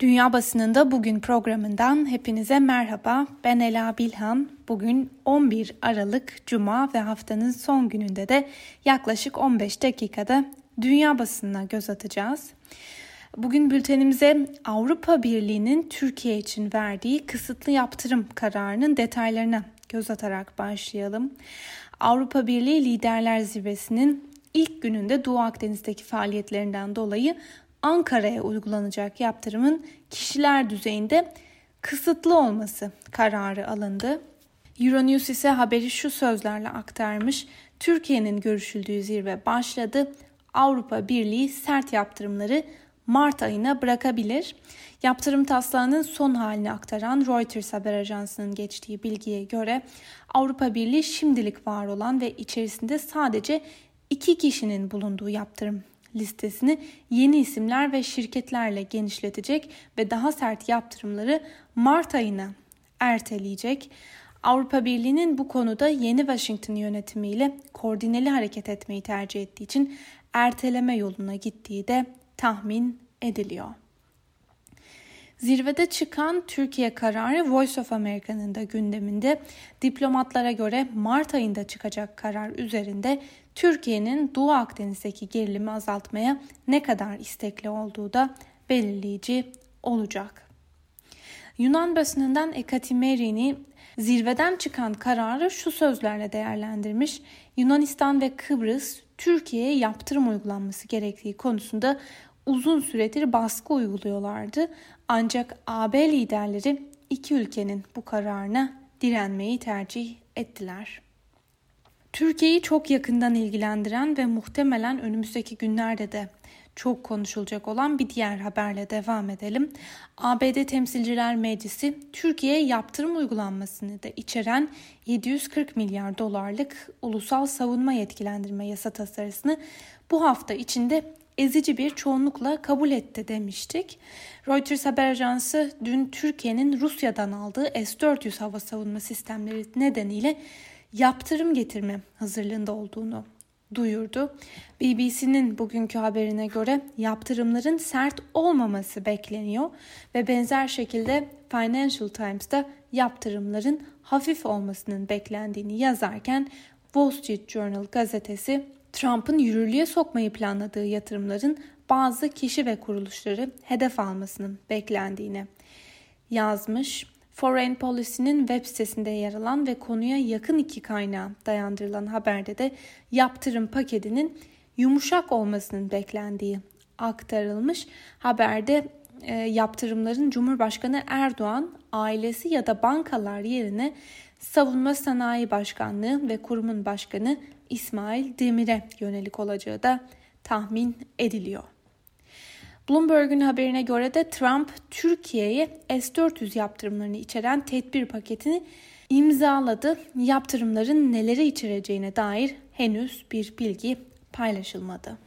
Dünya Basınında Bugün programından hepinize merhaba. Ben Ela Bilhan. Bugün 11 Aralık Cuma ve haftanın son gününde de yaklaşık 15 dakikada dünya basınına göz atacağız. Bugün bültenimize Avrupa Birliği'nin Türkiye için verdiği kısıtlı yaptırım kararının detaylarına göz atarak başlayalım. Avrupa Birliği Liderler Zirvesi'nin ilk gününde Doğu Akdeniz'deki faaliyetlerinden dolayı Ankara'ya uygulanacak yaptırımın kişiler düzeyinde kısıtlı olması kararı alındı. Euronews ise haberi şu sözlerle aktarmış. Türkiye'nin görüşüldüğü zirve başladı. Avrupa Birliği sert yaptırımları Mart ayına bırakabilir. Yaptırım taslağının son halini aktaran Reuters haber ajansının geçtiği bilgiye göre Avrupa Birliği şimdilik var olan ve içerisinde sadece iki kişinin bulunduğu yaptırım listesini yeni isimler ve şirketlerle genişletecek ve daha sert yaptırımları Mart ayına erteleyecek. Avrupa Birliği'nin bu konuda yeni Washington yönetimiyle koordineli hareket etmeyi tercih ettiği için erteleme yoluna gittiği de tahmin ediliyor. Zirvede çıkan Türkiye kararı Voice of America'nın da gündeminde diplomatlara göre Mart ayında çıkacak karar üzerinde Türkiye'nin Doğu Akdeniz'deki gerilimi azaltmaya ne kadar istekli olduğu da belirleyici olacak. Yunan basınından Ekatimerini zirveden çıkan kararı şu sözlerle değerlendirmiş. Yunanistan ve Kıbrıs Türkiye'ye yaptırım uygulanması gerektiği konusunda uzun süredir baskı uyguluyorlardı. Ancak AB liderleri iki ülkenin bu kararına direnmeyi tercih ettiler. Türkiye'yi çok yakından ilgilendiren ve muhtemelen önümüzdeki günlerde de çok konuşulacak olan bir diğer haberle devam edelim. ABD Temsilciler Meclisi Türkiye'ye yaptırım uygulanmasını da içeren 740 milyar dolarlık ulusal savunma yetkilendirme yasa tasarısını bu hafta içinde ezici bir çoğunlukla kabul etti demiştik. Reuters haber ajansı dün Türkiye'nin Rusya'dan aldığı S-400 hava savunma sistemleri nedeniyle yaptırım getirme hazırlığında olduğunu duyurdu. BBC'nin bugünkü haberine göre yaptırımların sert olmaması bekleniyor ve benzer şekilde Financial Times'da yaptırımların hafif olmasının beklendiğini yazarken Wall Street Journal gazetesi Trump'ın yürürlüğe sokmayı planladığı yatırımların bazı kişi ve kuruluşları hedef almasının beklendiğini yazmış. Foreign Policy'nin web sitesinde yer alan ve konuya yakın iki kaynağa dayandırılan haberde de yaptırım paketinin yumuşak olmasının beklendiği aktarılmış. Haberde e, yaptırımların Cumhurbaşkanı Erdoğan ailesi ya da bankalar yerine Savunma Sanayi Başkanlığı ve kurumun başkanı İsmail Demir'e yönelik olacağı da tahmin ediliyor. Bloomberg'un haberine göre de Trump Türkiye'ye S-400 yaptırımlarını içeren tedbir paketini imzaladı. Yaptırımların neleri içereceğine dair henüz bir bilgi paylaşılmadı.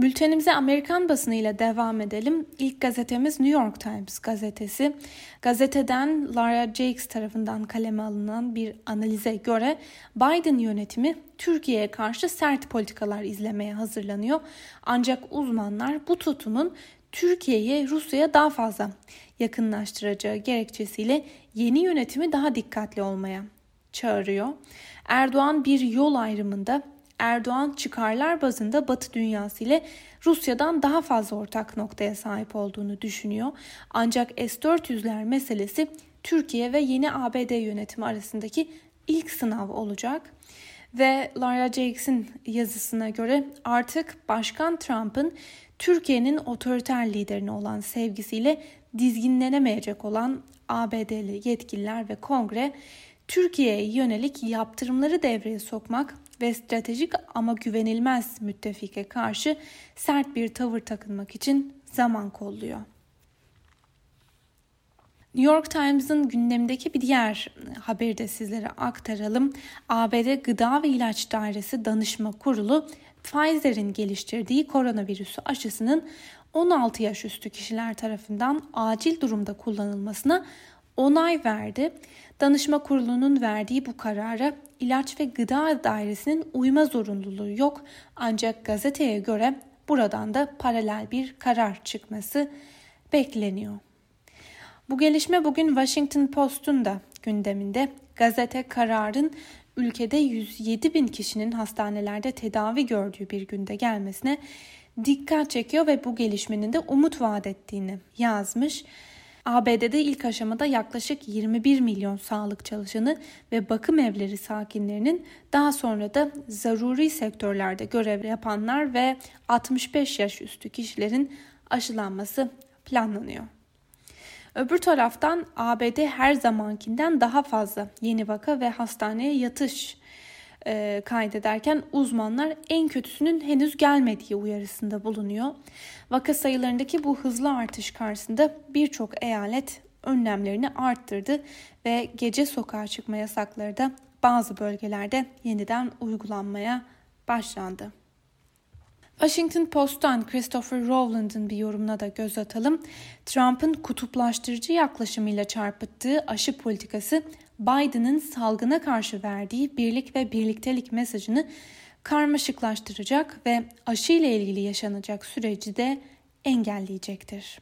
Bültenimize Amerikan basınıyla devam edelim. İlk gazetemiz New York Times gazetesi. Gazeteden Lara Jakes tarafından kaleme alınan bir analize göre Biden yönetimi Türkiye'ye karşı sert politikalar izlemeye hazırlanıyor. Ancak uzmanlar bu tutumun Türkiye'yi Rusya'ya daha fazla yakınlaştıracağı gerekçesiyle yeni yönetimi daha dikkatli olmaya çağırıyor. Erdoğan bir yol ayrımında Erdoğan çıkarlar bazında Batı dünyası ile Rusya'dan daha fazla ortak noktaya sahip olduğunu düşünüyor. Ancak S-400'ler meselesi Türkiye ve yeni ABD yönetimi arasındaki ilk sınav olacak. Ve Lara Jakes'in yazısına göre artık Başkan Trump'ın Türkiye'nin otoriter liderine olan sevgisiyle dizginlenemeyecek olan ABD'li yetkililer ve kongre Türkiye'ye yönelik yaptırımları devreye sokmak ve stratejik ama güvenilmez müttefike karşı sert bir tavır takınmak için zaman kolluyor. New York Times'ın gündemdeki bir diğer haberi de sizlere aktaralım. ABD Gıda ve İlaç Dairesi Danışma Kurulu Pfizer'in geliştirdiği koronavirüsü aşısının 16 yaş üstü kişiler tarafından acil durumda kullanılmasına onay verdi. Danışma kurulunun verdiği bu karara ilaç ve gıda dairesinin uyma zorunluluğu yok. Ancak gazeteye göre buradan da paralel bir karar çıkması bekleniyor. Bu gelişme bugün Washington Post'un da gündeminde. Gazete kararın ülkede 107 bin kişinin hastanelerde tedavi gördüğü bir günde gelmesine dikkat çekiyor ve bu gelişmenin de umut vaat ettiğini yazmış. ABD'de ilk aşamada yaklaşık 21 milyon sağlık çalışanı ve bakım evleri sakinlerinin daha sonra da zaruri sektörlerde görev yapanlar ve 65 yaş üstü kişilerin aşılanması planlanıyor. Öbür taraftan ABD her zamankinden daha fazla yeni vaka ve hastaneye yatış e, kaydederken uzmanlar en kötüsünün henüz gelmediği uyarısında bulunuyor. Vaka sayılarındaki bu hızlı artış karşısında birçok eyalet önlemlerini arttırdı ve gece sokağa çıkma yasakları da bazı bölgelerde yeniden uygulanmaya başlandı. Washington Post'tan Christopher Rowland'ın bir yorumuna da göz atalım. Trump'ın kutuplaştırıcı yaklaşımıyla çarpıttığı aşı politikası Biden'ın salgına karşı verdiği birlik ve birliktelik mesajını karmaşıklaştıracak ve aşı ile ilgili yaşanacak süreci de engelleyecektir.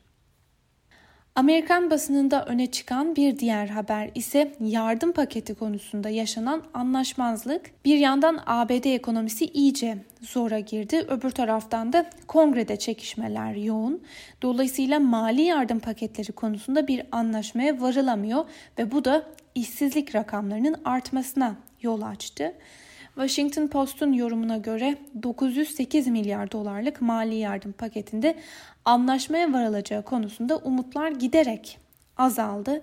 Amerikan basınında öne çıkan bir diğer haber ise yardım paketi konusunda yaşanan anlaşmazlık. Bir yandan ABD ekonomisi iyice zora girdi. Öbür taraftan da kongrede çekişmeler yoğun. Dolayısıyla mali yardım paketleri konusunda bir anlaşmaya varılamıyor ve bu da işsizlik rakamlarının artmasına yol açtı. Washington Post'un yorumuna göre 908 milyar dolarlık mali yardım paketinde anlaşmaya varılacağı konusunda umutlar giderek azaldı.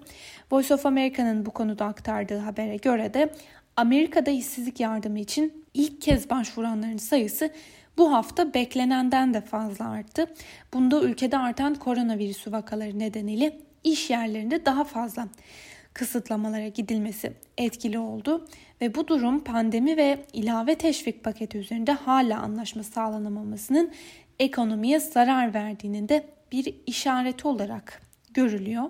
Voice of America'nın bu konuda aktardığı habere göre de Amerika'da işsizlik yardımı için ilk kez başvuranların sayısı bu hafta beklenenden de fazla arttı. Bunda ülkede artan koronavirüsü vakaları nedeniyle iş yerlerinde daha fazla kısıtlamalara gidilmesi etkili oldu ve bu durum pandemi ve ilave teşvik paketi üzerinde hala anlaşma sağlanamamasının ekonomiye zarar verdiğinin de bir işareti olarak görülüyor.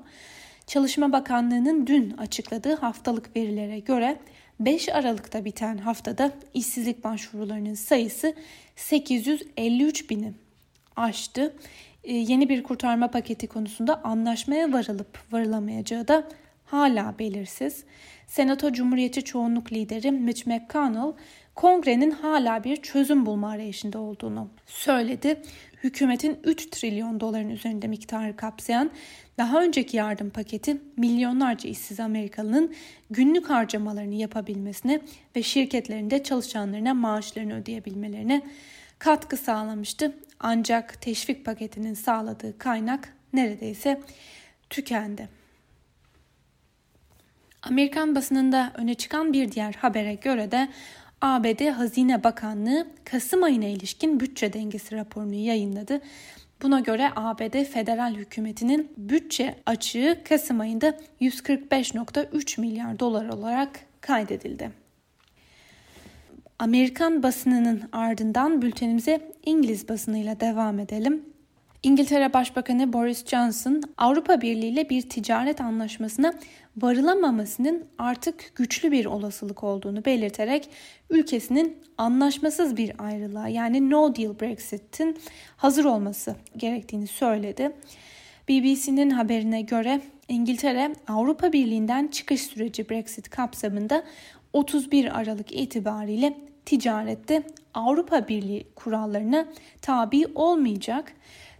Çalışma Bakanlığı'nın dün açıkladığı haftalık verilere göre 5 Aralık'ta biten haftada işsizlik başvurularının sayısı 853 bini aştı. Ee, yeni bir kurtarma paketi konusunda anlaşmaya varılıp varılamayacağı da hala belirsiz. Senato Cumhuriyetçi Çoğunluk Lideri Mitch McConnell kongrenin hala bir çözüm bulma arayışında olduğunu söyledi. Hükümetin 3 trilyon doların üzerinde miktarı kapsayan daha önceki yardım paketi milyonlarca işsiz Amerikalının günlük harcamalarını yapabilmesine ve şirketlerinde çalışanlarına maaşlarını ödeyebilmelerine katkı sağlamıştı. Ancak teşvik paketinin sağladığı kaynak neredeyse tükendi. Amerikan basınında öne çıkan bir diğer habere göre de ABD Hazine Bakanlığı Kasım ayına ilişkin bütçe dengesi raporunu yayınladı. Buna göre ABD federal hükümetinin bütçe açığı Kasım ayında 145.3 milyar dolar olarak kaydedildi. Amerikan basınının ardından bültenimize İngiliz basınıyla devam edelim. İngiltere Başbakanı Boris Johnson Avrupa Birliği ile bir ticaret anlaşmasına varılamamasının artık güçlü bir olasılık olduğunu belirterek ülkesinin anlaşmasız bir ayrılığa yani no deal Brexit'in hazır olması gerektiğini söyledi. BBC'nin haberine göre İngiltere Avrupa Birliği'nden çıkış süreci Brexit kapsamında 31 Aralık itibariyle ticarette Avrupa Birliği kurallarına tabi olmayacak.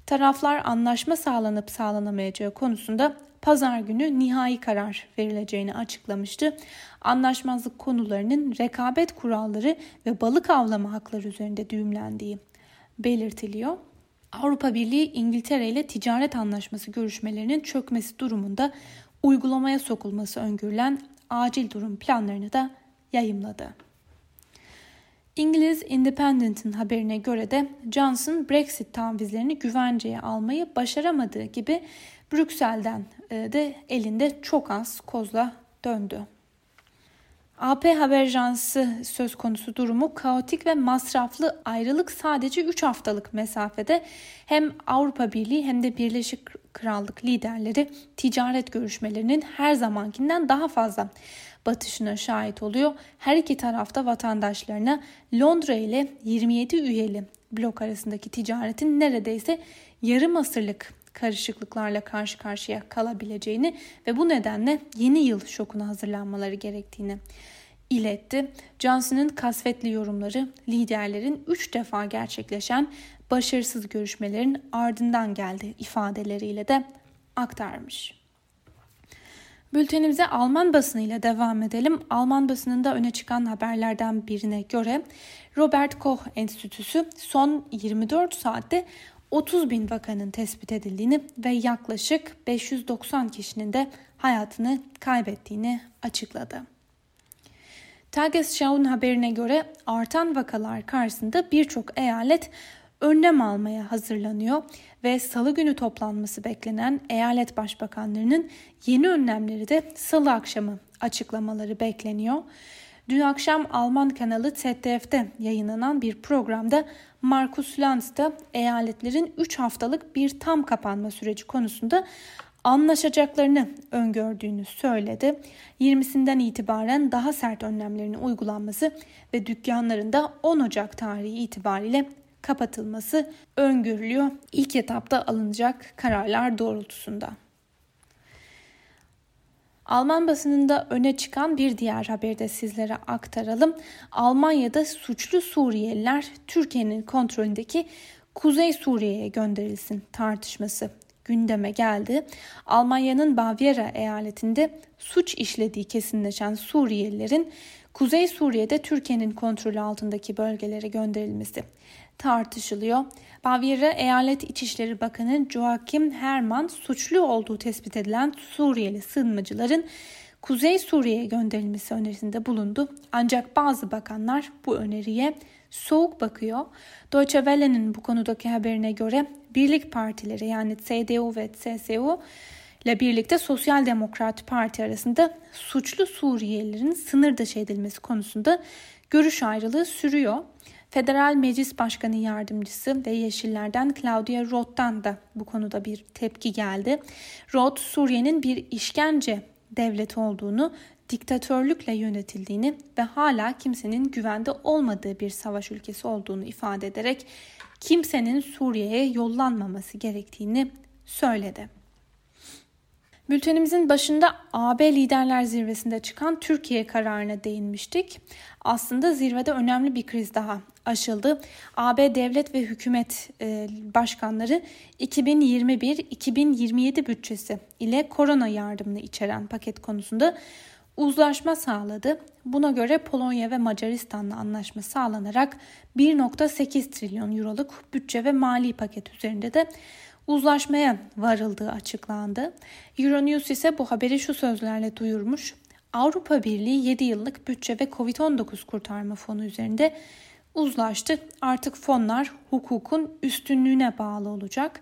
Taraflar anlaşma sağlanıp sağlanamayacağı konusunda pazar günü nihai karar verileceğini açıklamıştı. Anlaşmazlık konularının rekabet kuralları ve balık avlama hakları üzerinde düğümlendiği belirtiliyor. Avrupa Birliği İngiltere ile ticaret anlaşması görüşmelerinin çökmesi durumunda uygulamaya sokulması öngörülen acil durum planlarını da yayımladı. İngiliz Independent'ın haberine göre de Johnson Brexit tavizlerini güvenceye almayı başaramadığı gibi Brüksel'den e, de elinde çok az kozla döndü. AP Haber Ajansı söz konusu durumu kaotik ve masraflı ayrılık sadece 3 haftalık mesafede hem Avrupa Birliği hem de Birleşik Krallık liderleri ticaret görüşmelerinin her zamankinden daha fazla batışına şahit oluyor. Her iki tarafta vatandaşlarına Londra ile 27 üyeli blok arasındaki ticaretin neredeyse yarım asırlık karışıklıklarla karşı karşıya kalabileceğini ve bu nedenle yeni yıl şokuna hazırlanmaları gerektiğini iletti. Johnson'ın kasvetli yorumları liderlerin 3 defa gerçekleşen başarısız görüşmelerin ardından geldi ifadeleriyle de aktarmış. Bültenimize Alman basınıyla devam edelim. Alman basınında öne çıkan haberlerden birine göre Robert Koch Enstitüsü son 24 saatte 30 bin vakanın tespit edildiğini ve yaklaşık 590 kişinin de hayatını kaybettiğini açıkladı. Tagesschau'nun haberine göre artan vakalar karşısında birçok eyalet önlem almaya hazırlanıyor ve salı günü toplanması beklenen eyalet başbakanlarının yeni önlemleri de salı akşamı açıklamaları bekleniyor. Dün akşam Alman kanalı ZDF'de yayınlanan bir programda Markus Lanz da eyaletlerin 3 haftalık bir tam kapanma süreci konusunda anlaşacaklarını öngördüğünü söyledi. 20'sinden itibaren daha sert önlemlerin uygulanması ve dükkanlarında 10 Ocak tarihi itibariyle kapatılması öngörülüyor. İlk etapta alınacak kararlar doğrultusunda. Alman basınında öne çıkan bir diğer haberi de sizlere aktaralım. Almanya'da suçlu Suriyeliler Türkiye'nin kontrolündeki Kuzey Suriye'ye gönderilsin tartışması gündeme geldi. Almanya'nın Bavyera eyaletinde suç işlediği kesinleşen Suriyelilerin Kuzey Suriye'de Türkiye'nin kontrolü altındaki bölgelere gönderilmesi tartışılıyor. Bavyera Eyalet İçişleri Bakanı Joachim Herman suçlu olduğu tespit edilen Suriyeli sığınmacıların Kuzey Suriye'ye gönderilmesi önerisinde bulundu. Ancak bazı bakanlar bu öneriye soğuk bakıyor. Deutsche Welle'nin bu konudaki haberine göre birlik partileri yani CDU ve CSU ile birlikte Sosyal Demokrat Parti arasında suçlu Suriyelilerin sınır dışı edilmesi konusunda görüş ayrılığı sürüyor. Federal Meclis Başkanı Yardımcısı ve Yeşillerden Claudia Roth'tan da bu konuda bir tepki geldi. Roth, Suriye'nin bir işkence devleti olduğunu, diktatörlükle yönetildiğini ve hala kimsenin güvende olmadığı bir savaş ülkesi olduğunu ifade ederek kimsenin Suriye'ye yollanmaması gerektiğini söyledi. Bültenimizin başında AB Liderler Zirvesi'nde çıkan Türkiye kararına değinmiştik. Aslında zirvede önemli bir kriz daha aşıldı. AB devlet ve hükümet e, başkanları 2021-2027 bütçesi ile korona yardımını içeren paket konusunda uzlaşma sağladı. Buna göre Polonya ve Macaristan'la anlaşma sağlanarak 1.8 trilyon euroluk bütçe ve mali paket üzerinde de uzlaşmaya varıldığı açıklandı. Euronews ise bu haberi şu sözlerle duyurmuş. Avrupa Birliği 7 yıllık bütçe ve Covid-19 kurtarma fonu üzerinde uzlaştı. Artık fonlar hukukun üstünlüğüne bağlı olacak.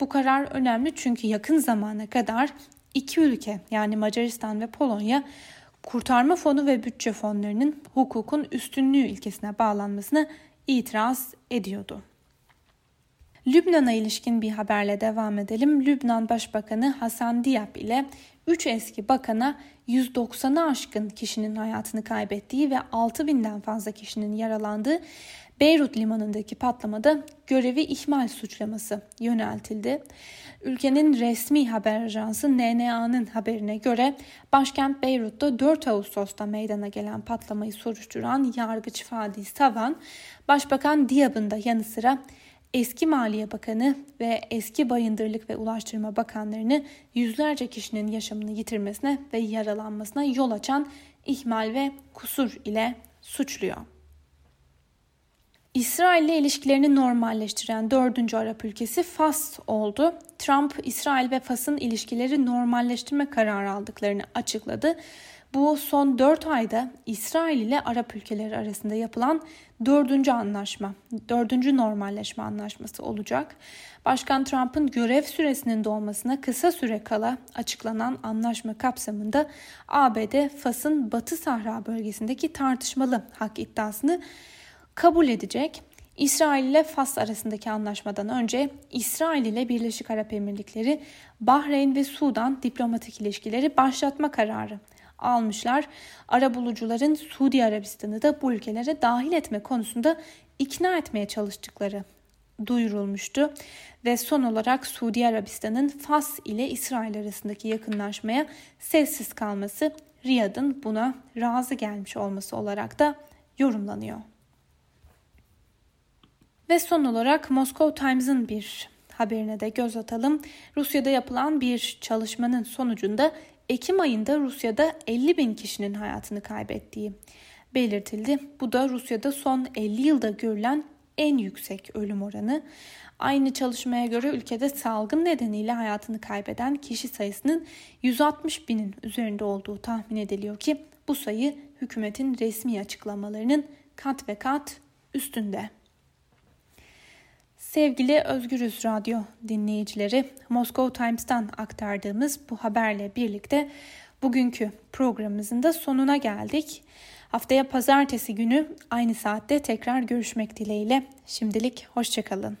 Bu karar önemli çünkü yakın zamana kadar iki ülke yani Macaristan ve Polonya kurtarma fonu ve bütçe fonlarının hukukun üstünlüğü ilkesine bağlanmasına itiraz ediyordu. Lübnan'a ilişkin bir haberle devam edelim. Lübnan Başbakanı Hasan Diab ile 3 eski bakana 190'ı aşkın kişinin hayatını kaybettiği ve 6000'den fazla kişinin yaralandığı Beyrut limanındaki patlamada görevi ihmal suçlaması yöneltildi. Ülkenin resmi haber ajansı NNA'nın haberine göre başkent Beyrut'ta 4 Ağustos'ta meydana gelen patlamayı soruşturan yargıç Fadi Savan, Başbakan Diab'ın da yanı sıra eski Maliye Bakanı ve eski Bayındırlık ve Ulaştırma Bakanlarını yüzlerce kişinin yaşamını yitirmesine ve yaralanmasına yol açan ihmal ve kusur ile suçluyor. İsrail ile ilişkilerini normalleştiren dördüncü Arap ülkesi Fas oldu. Trump, İsrail ve Fas'ın ilişkileri normalleştirme kararı aldıklarını açıkladı. Bu son 4 ayda İsrail ile Arap ülkeleri arasında yapılan dördüncü anlaşma, dördüncü normalleşme anlaşması olacak. Başkan Trump'ın görev süresinin dolmasına kısa süre kala açıklanan anlaşma kapsamında ABD Fas'ın Batı Sahra bölgesindeki tartışmalı hak iddiasını kabul edecek. İsrail ile Fas arasındaki anlaşmadan önce İsrail ile Birleşik Arap Emirlikleri, Bahreyn ve Sudan diplomatik ilişkileri başlatma kararı almışlar. Arabulucuların Suudi Arabistan'ı da bu ülkelere dahil etme konusunda ikna etmeye çalıştıkları duyurulmuştu ve son olarak Suudi Arabistan'ın Fas ile İsrail arasındaki yakınlaşmaya sessiz kalması Riyad'ın buna razı gelmiş olması olarak da yorumlanıyor. Ve son olarak Moscow Times'ın bir haberine de göz atalım. Rusya'da yapılan bir çalışmanın sonucunda Ekim ayında Rusya'da 50 bin kişinin hayatını kaybettiği belirtildi. Bu da Rusya'da son 50 yılda görülen en yüksek ölüm oranı. Aynı çalışmaya göre ülkede salgın nedeniyle hayatını kaybeden kişi sayısının 160 binin üzerinde olduğu tahmin ediliyor ki bu sayı hükümetin resmi açıklamalarının kat ve kat üstünde. Sevgili Özgürüz Radyo dinleyicileri, Moscow Times'tan aktardığımız bu haberle birlikte bugünkü programımızın da sonuna geldik. Haftaya pazartesi günü aynı saatte tekrar görüşmek dileğiyle. Şimdilik hoşçakalın.